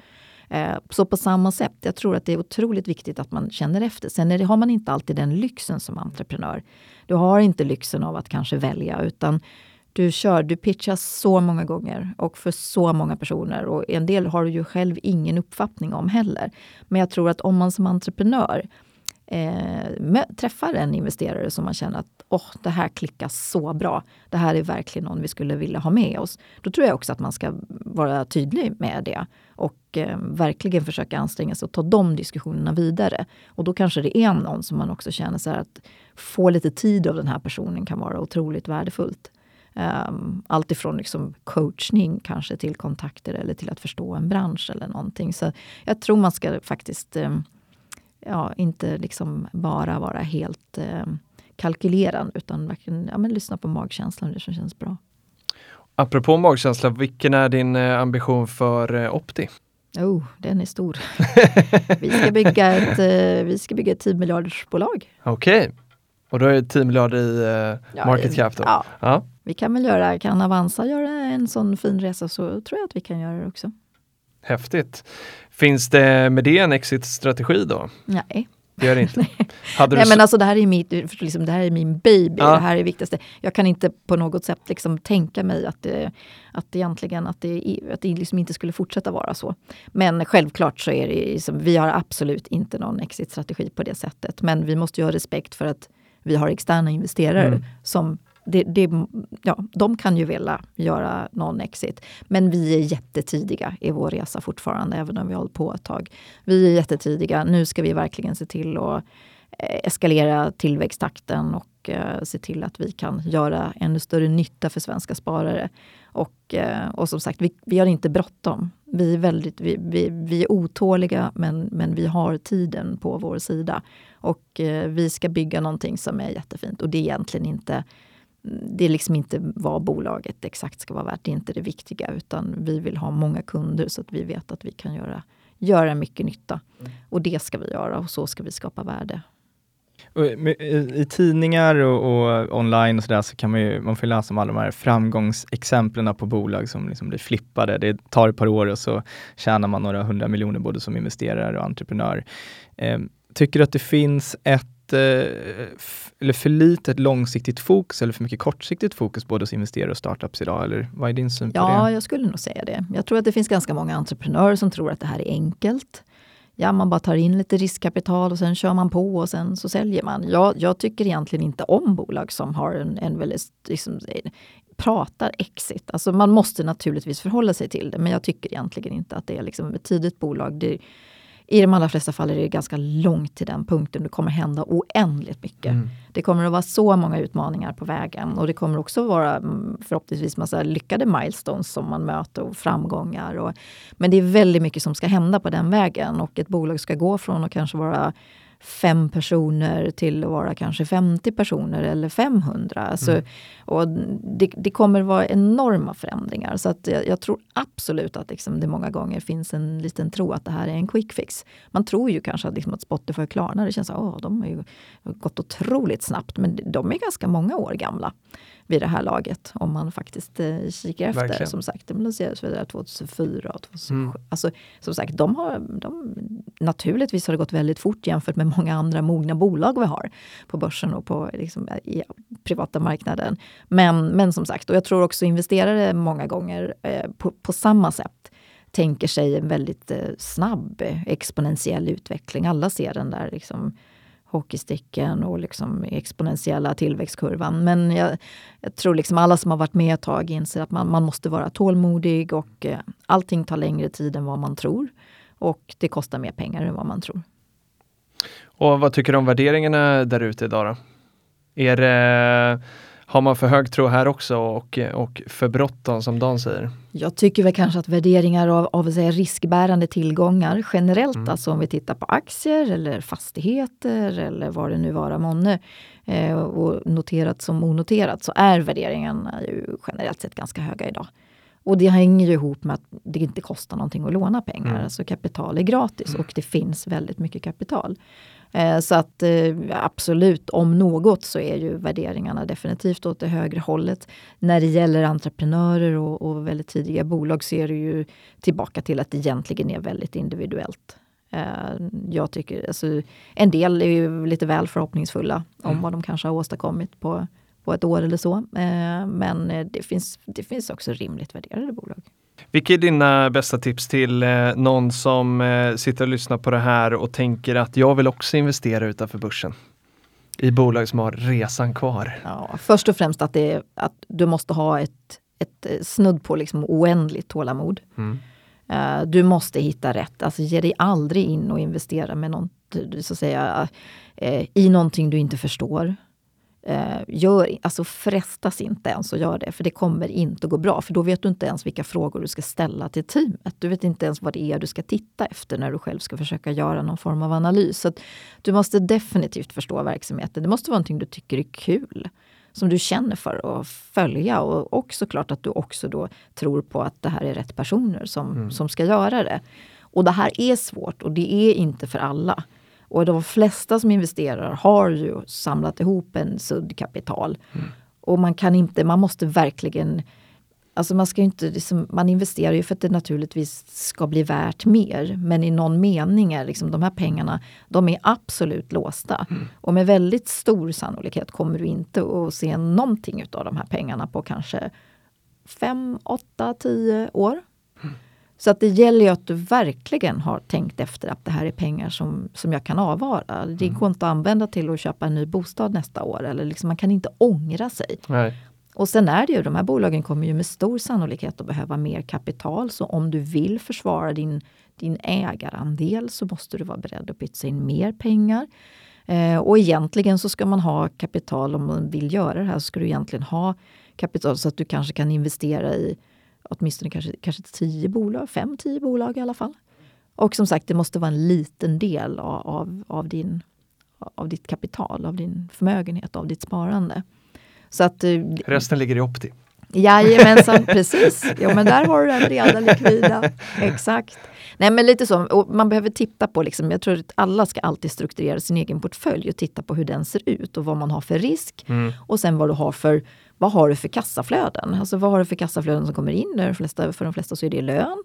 Eh, så på samma sätt, jag tror att det är otroligt viktigt att man känner efter. Sen har man inte alltid den lyxen som entreprenör. Du har inte lyxen av att kanske välja utan du kör, du pitchar så många gånger och för så många personer och en del har du ju själv ingen uppfattning om heller. Men jag tror att om man som entreprenör eh, träffar en investerare som man känner att oh, det här klickar så bra. Det här är verkligen någon vi skulle vilja ha med oss. Då tror jag också att man ska vara tydlig med det och eh, verkligen försöka anstränga sig och ta de diskussionerna vidare. Och då kanske det är någon som man också känner så att få lite tid av den här personen kan vara otroligt värdefullt. Ehm, um, allt ifrån liksom coachning kanske till kontakter eller till att förstå en bransch eller någonting. Så jag tror man ska faktiskt um, ja, inte liksom bara vara helt um, kalkylerande utan verkligen ja, men lyssna på magkänslan, det som känns bra. Apropå magkänsla, vilken är din eh, ambition för eh, Opti? Oh, den är stor. vi, ska bygga ett, eh, vi ska bygga ett 10 miljarders bolag. Okej, okay. och då är det 10 miljarder i ja, market cap då? Ja. ja. vi kan väl göra, kan Avanza göra en sån fin resa så tror jag att vi kan göra det också. Häftigt. Finns det med det en exit-strategi då? Nej. Det gör det inte. Hade Nej, men alltså det här är, mitt, liksom, det här är min baby, ja. det här är det viktigaste. Jag kan inte på något sätt liksom tänka mig att det, att egentligen att det, att det liksom inte skulle fortsätta vara så. Men självklart så är det liksom, vi har absolut inte någon exit-strategi på det sättet. Men vi måste ju ha respekt för att vi har externa investerare mm. som det, det, ja, de kan ju vilja göra någon exit. Men vi är jättetidiga i vår resa fortfarande, även om vi har hållit på ett tag. Vi är jättetidiga. Nu ska vi verkligen se till att eh, eskalera tillväxttakten och eh, se till att vi kan göra ännu större nytta för svenska sparare. Och, eh, och som sagt, vi, vi har inte bråttom. Vi är, väldigt, vi, vi, vi är otåliga men, men vi har tiden på vår sida. Och eh, vi ska bygga någonting som är jättefint. Och det är egentligen inte det är liksom inte vad bolaget exakt ska vara värt, det är inte det viktiga utan vi vill ha många kunder så att vi vet att vi kan göra, göra mycket nytta. Mm. Och det ska vi göra och så ska vi skapa värde. I, tidningar och, och, online och sådär så kan man ju, man får läsa om alla de här framgångsexemplen på bolag som liksom blir flippade. Det tar ett par år och så tjänar man några hundra miljoner både som investerare och entreprenör. Eh, tycker du att det finns ett eller för litet långsiktigt fokus eller för mycket kortsiktigt fokus både hos investerare och startups idag? Eller vad är din syn på ja, det? Ja, jag skulle nog säga det. Jag tror att det finns ganska många entreprenörer som tror att det här är enkelt. Ja, man bara tar in lite riskkapital och sen kör man på och sen så säljer man. Jag, jag tycker egentligen inte om bolag som har en, en väldigt liksom, pratar exit. Alltså man måste naturligtvis förhålla sig till det, men jag tycker egentligen inte att det är liksom ett tidigt bolag. Det, i de allra flesta fall är det ganska långt till den punkten. Det kommer hända oändligt mycket. Mm. Det kommer att vara så många utmaningar på vägen och det kommer också vara mm, förhoppningsvis massa lyckade milestones som man möter och framgångar. Och, men det är väldigt mycket som ska hända på den vägen och ett bolag ska gå från att kanske vara fem personer till att vara kanske 50 personer eller 500. Alltså, mm. och det, det, kommer vara enorma förändringar. Så att jag, jag tror absolut att liksom det många gånger finns en liten tro att det här är en quick fix. Man tror ju kanske att, liksom att Spotify och Klarna, det känns som att de har ju gått otroligt snabbt. Men de är ganska många år gamla vid det här laget. Om man faktiskt eh, kikar efter. Verkligen. Som sagt, de lanserades 2004 och 2007. Mm. Alltså, som sagt, de har, de, naturligtvis har det gått väldigt fort jämfört med många andra mogna bolag vi har på börsen och på liksom, i privata marknaden. Men, men som sagt, och jag tror också investerare många gånger eh, på, på samma sätt tänker sig en väldigt eh, snabb exponentiell utveckling. Alla ser den där liksom, hockeysticken och liksom exponentiella tillväxtkurvan. Men jag, jag, tror liksom alla som har varit med ett tag inser att man, man måste vara tålmodig och eh, allting tar längre tid än vad man tror. Och det kostar mer pengar än vad man tror. Och vad tycker du om värderingarna där ute idag då? Är det har man för hög tro här också och, och för bråttom som Dan säger? Jag tycker väl kanske att värderingar av, av säga, riskbärande tillgångar generellt, mm. alltså om vi tittar på aktier eller fastigheter eller vad det nu vara månne eh, och noterat som onoterat så är värderingarna ju generellt sett ganska höga idag. Och det hänger ju ihop med att det inte kostar någonting att låna pengar. Mm. Alltså kapital är gratis mm. och det finns väldigt mycket kapital. Eh, så att eh, absolut, om något så är ju värderingarna definitivt åt det högre hållet. När det gäller entreprenörer och, och väldigt tidiga bolag så är det ju tillbaka till att det egentligen är väldigt individuellt. Eh, jag tycker, alltså, en del är ju lite väl förhoppningsfulla om mm. vad de kanske har åstadkommit på, på ett år eller så. Men det finns, det finns också rimligt värderade bolag. Vilka är dina bästa tips till eh, någon som eh, sitter och lyssnar på det här och tänker att jag vill också investera utanför börsen? I bolag som har resan kvar. Ja, först och främst att, det, att du måste ha ett, ett eh, snudd på liksom oändligt tålamod. Mm. Du måste hitta rätt. Alltså ge dig aldrig in och investera med något, så att säga, i någonting du inte förstår. Eh, gör, alltså frestas inte ens att göra det, för det kommer inte att gå bra. För då vet du inte ens vilka frågor du ska ställa till teamet. Du vet inte ens vad det är du ska titta efter när du själv ska försöka göra någon form av analys. Så du måste definitivt förstå verksamheten. Det måste vara någonting du tycker är kul. Som du känner för att följa och, och såklart att du också då tror på att det här är rätt personer som, mm. som ska göra det. Och det här är svårt och det är inte för alla. Och de flesta som investerar har ju samlat ihop en suddkapital. Mm. Och man kan inte, man måste verkligen Alltså man, ska inte, liksom, man investerar ju för att det naturligtvis ska bli värt mer. Men i någon mening är liksom, de här pengarna de är absolut låsta. Mm. Och med väldigt stor sannolikhet kommer du inte att se någonting av de här pengarna på kanske 5, 8, 10 år. Så att det gäller ju att du verkligen har tänkt efter att det här är pengar som, som jag kan avvara. Det mm. går inte att använda till att köpa en ny bostad nästa år. Eller liksom, man kan inte ångra sig. Nej. Och sen är det ju, de här bolagen kommer ju med stor sannolikhet att behöva mer kapital. Så om du vill försvara din, din ägarandel så måste du vara beredd att pytsa in mer pengar. Eh, och egentligen så ska man ha kapital, om man vill göra det här, så ska du egentligen ha kapital så att du kanske kan investera i åtminstone kanske, kanske tio bolag, fem, tio bolag i alla fall. Och som sagt, det måste vara en liten del av, av, av, din, av ditt kapital, av din förmögenhet, av ditt sparande. Så att, eh, Resten ligger i Opti. Jajamensan, precis. Jo men där har du den breda likvida. Exakt. Nej men lite så, och man behöver titta på, liksom, jag tror att alla ska alltid strukturera sin egen portfölj och titta på hur den ser ut och vad man har för risk. Mm. Och sen vad du har för vad har du för kassaflöden? Alltså vad har du för kassaflöden som kommer in? De flesta, för de flesta så är det lön.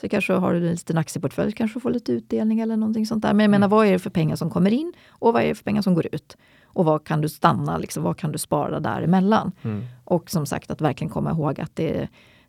Så kanske har du en liten aktieportfölj, kanske får lite utdelning eller någonting sånt där. Men jag menar, mm. vad är det för pengar som kommer in och vad är det för pengar som går ut? Och vad kan du stanna, liksom, vad kan du spara däremellan? Mm. Och som sagt att verkligen komma ihåg att det,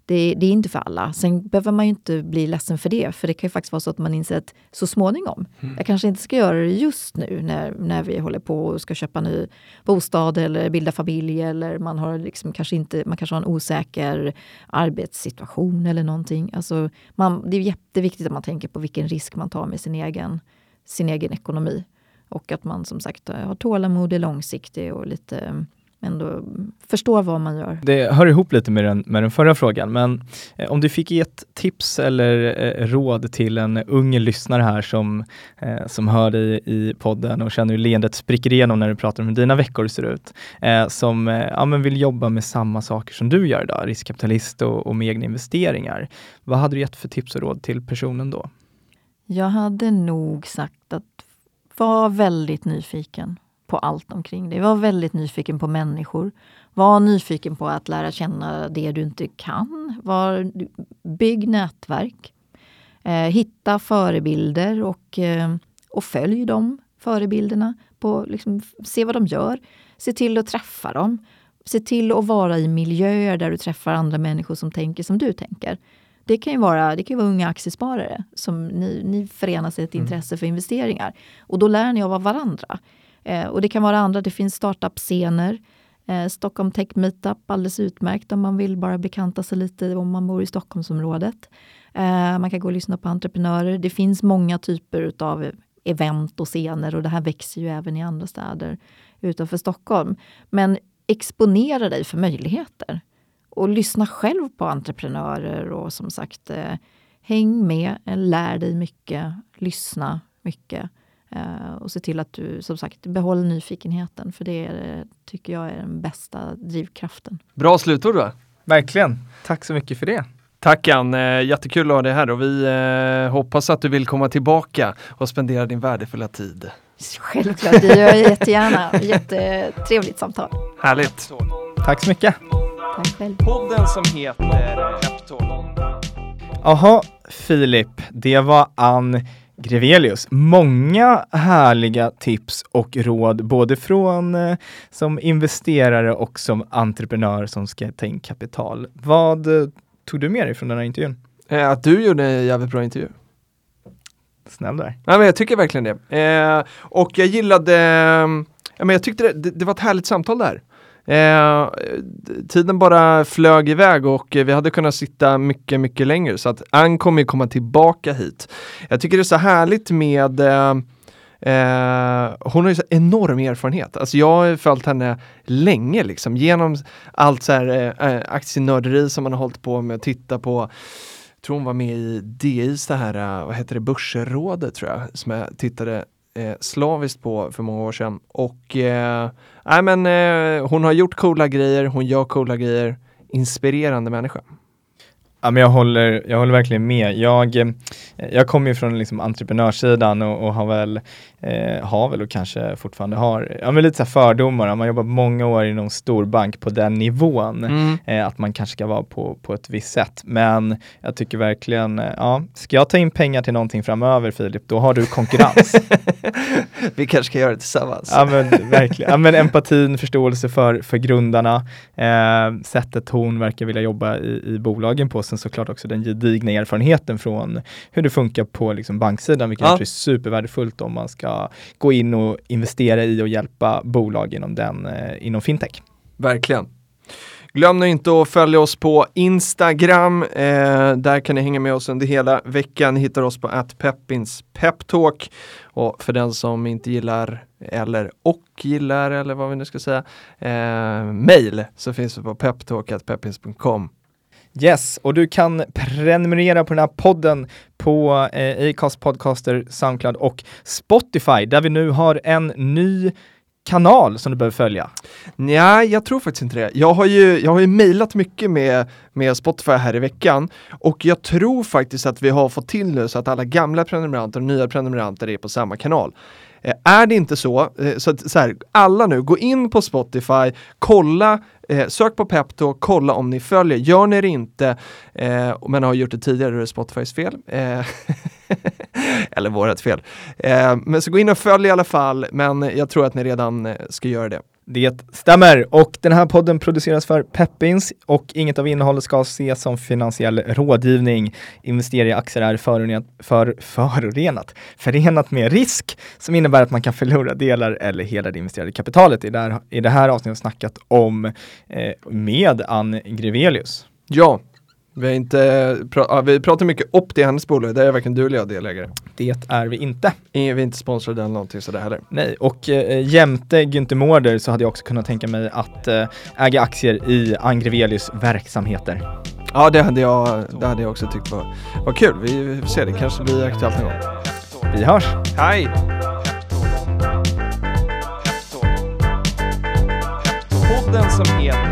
det, det, är inte för alla. Sen behöver man ju inte bli ledsen för det, för det kan ju faktiskt vara så att man inser att så småningom, mm. jag kanske inte ska göra det just nu när, när vi håller på och ska köpa ny bostad eller bilda familj eller man har liksom kanske inte, man kanske har en osäker arbetssituation eller någonting. Alltså man, det är jätteviktigt att man tänker på vilken risk man tar med sin egen, sin egen ekonomi. Och att man som sagt har tålamod, är långsiktig och lite ändå förstår vad man gör. Det hör ihop lite med den, med den förra frågan, men eh, om du fick ge ett tips eller eh, råd till en ung lyssnare här som, eh, som hör dig i podden och känner hur leendet spricker igenom när du pratar om hur dina veckor ser ut, eh, som eh, ja, men vill jobba med samma saker som du gör idag, riskkapitalist och, och med egna investeringar. Vad hade du gett för tips och råd till personen då? Jag hade nog sagt att var väldigt nyfiken på allt omkring dig. Var väldigt nyfiken på människor. Var nyfiken på att lära känna det du inte kan. Var, bygg nätverk. Eh, hitta förebilder och, eh, och följ de förebilderna. På, liksom, se vad de gör. Se till att träffa dem. Se till att vara i miljöer där du träffar andra människor som tänker som du tänker. Det kan ju vara, det kan vara unga aktiesparare som ni, ni förenar sig ett mm. intresse för investeringar. Och då lär ni av varandra. Eh, och det kan vara andra, det finns startup-scener. Eh, Stockholm Tech Meetup, alldeles utmärkt om man vill bara bekanta sig lite om man bor i Stockholmsområdet. Eh, man kan gå och lyssna på entreprenörer. Det finns många typer av event och scener och det här växer ju även i andra städer utanför Stockholm. Men exponera dig för möjligheter och lyssna själv på entreprenörer och som sagt eh, häng med, lär dig mycket, lyssna mycket eh, och se till att du som sagt behåller nyfikenheten för det är, tycker jag är den bästa drivkraften. Bra slutord va? Verkligen. Tack så mycket för det. Tack Ann, jättekul att ha dig här och vi eh, hoppas att du vill komma tillbaka och spendera din värdefulla tid. Självklart, det gör jag jättegärna. Jättetrevligt samtal. Härligt. Tack så mycket. Tack själv. Podden som heter. Jaha, Filip, det var Ann Grevelius. Många härliga tips och råd, både från eh, som investerare och som entreprenör som ska ta in kapital. Vad eh, tog du med dig från den här intervjun? Eh, att du gjorde en jävligt bra intervju. Snäll där. Nej, men jag tycker verkligen det. Och jag gillade, ja, men jag tyckte det, det, det var ett härligt samtal där. Eh, tiden bara flög iväg och vi hade kunnat sitta mycket, mycket längre så att Ann kommer komma tillbaka hit. Jag tycker det är så härligt med eh, Eh, hon har ju så enorm erfarenhet. Alltså jag har följt henne länge liksom genom allt så här eh, eh, aktienörderi som man har hållit på med och titta på. Jag tror hon var med i DIs det här, eh, vad heter det, Börsrådet tror jag, som jag tittade eh, slaviskt på för många år sedan. Och eh, men, eh, hon har gjort coola grejer, hon gör coola grejer. Inspirerande människa. Ja, men jag, håller, jag håller verkligen med. Jag, eh, jag kommer ju från liksom entreprenörssidan och, och har, väl, eh, har väl och kanske fortfarande har ja, men lite så fördomar. Man jobbar många år i någon storbank på den nivån. Mm. Eh, att man kanske ska vara på, på ett visst sätt. Men jag tycker verkligen, eh, ja, ska jag ta in pengar till någonting framöver Filip, då har du konkurrens. Vi kanske ska göra det tillsammans. Ja men verkligen. Ja, men empatin, förståelse för, för grundarna, eh, sättet hon verkar vilja jobba i, i bolagen på sen såklart också den gedigna erfarenheten från hur det funkar på liksom banksidan, vilket ja. är supervärdefullt om man ska Eh, gå in och investera i och hjälpa bolag inom, den, eh, inom fintech. Verkligen. Glöm nu inte att följa oss på Instagram. Eh, där kan ni hänga med oss under hela veckan. Ni hittar oss på @peppinspeptalk. Och för den som inte gillar eller och gillar eller vad vi nu ska säga, eh, mail så finns vi på peptalk.peppins.com. Yes, och du kan prenumerera på den här podden på eh, Acast Podcaster, Soundcloud och Spotify där vi nu har en ny kanal som du behöver följa? Nej, jag tror faktiskt inte det. Jag har ju, jag har ju mejlat mycket med, med Spotify här i veckan och jag tror faktiskt att vi har fått till nu så att alla gamla prenumeranter och nya prenumeranter är på samma kanal. Eh, är det inte så, eh, så att så här, alla nu, gå in på Spotify, kolla, eh, sök på Pepto, kolla om ni följer. Gör ni det inte, eh, men har gjort det tidigare, då är det Spotifys fel. Eh, eller vårat fel. Eh, men så gå in och följ i alla fall, men jag tror att ni redan eh, ska göra det. Det stämmer och den här podden produceras för Peppins och inget av innehållet ska ses som finansiell rådgivning. Investera i aktier är förorenat, för, förorenat, förenat med risk som innebär att man kan förlora delar eller hela det investerade kapitalet. I det här, i det här avsnittet snackat om eh, med Ann Grevelius. Ja, vi, har inte, pra, ja, vi pratar mycket upp till hennes bolag, där är varken du eller jag delägare. Det är vi inte. Vi är inte sponsrade eller någonting sådär heller. Nej, och eh, jämte Günther Mårder så hade jag också kunnat tänka mig att eh, äga aktier i Angrevelius verksamheter. Ja, det hade jag, det hade jag också tyckt var, var kul. Vi får se, det kanske blir aktuellt någon gång. Vi hörs! Hej! Podden som heter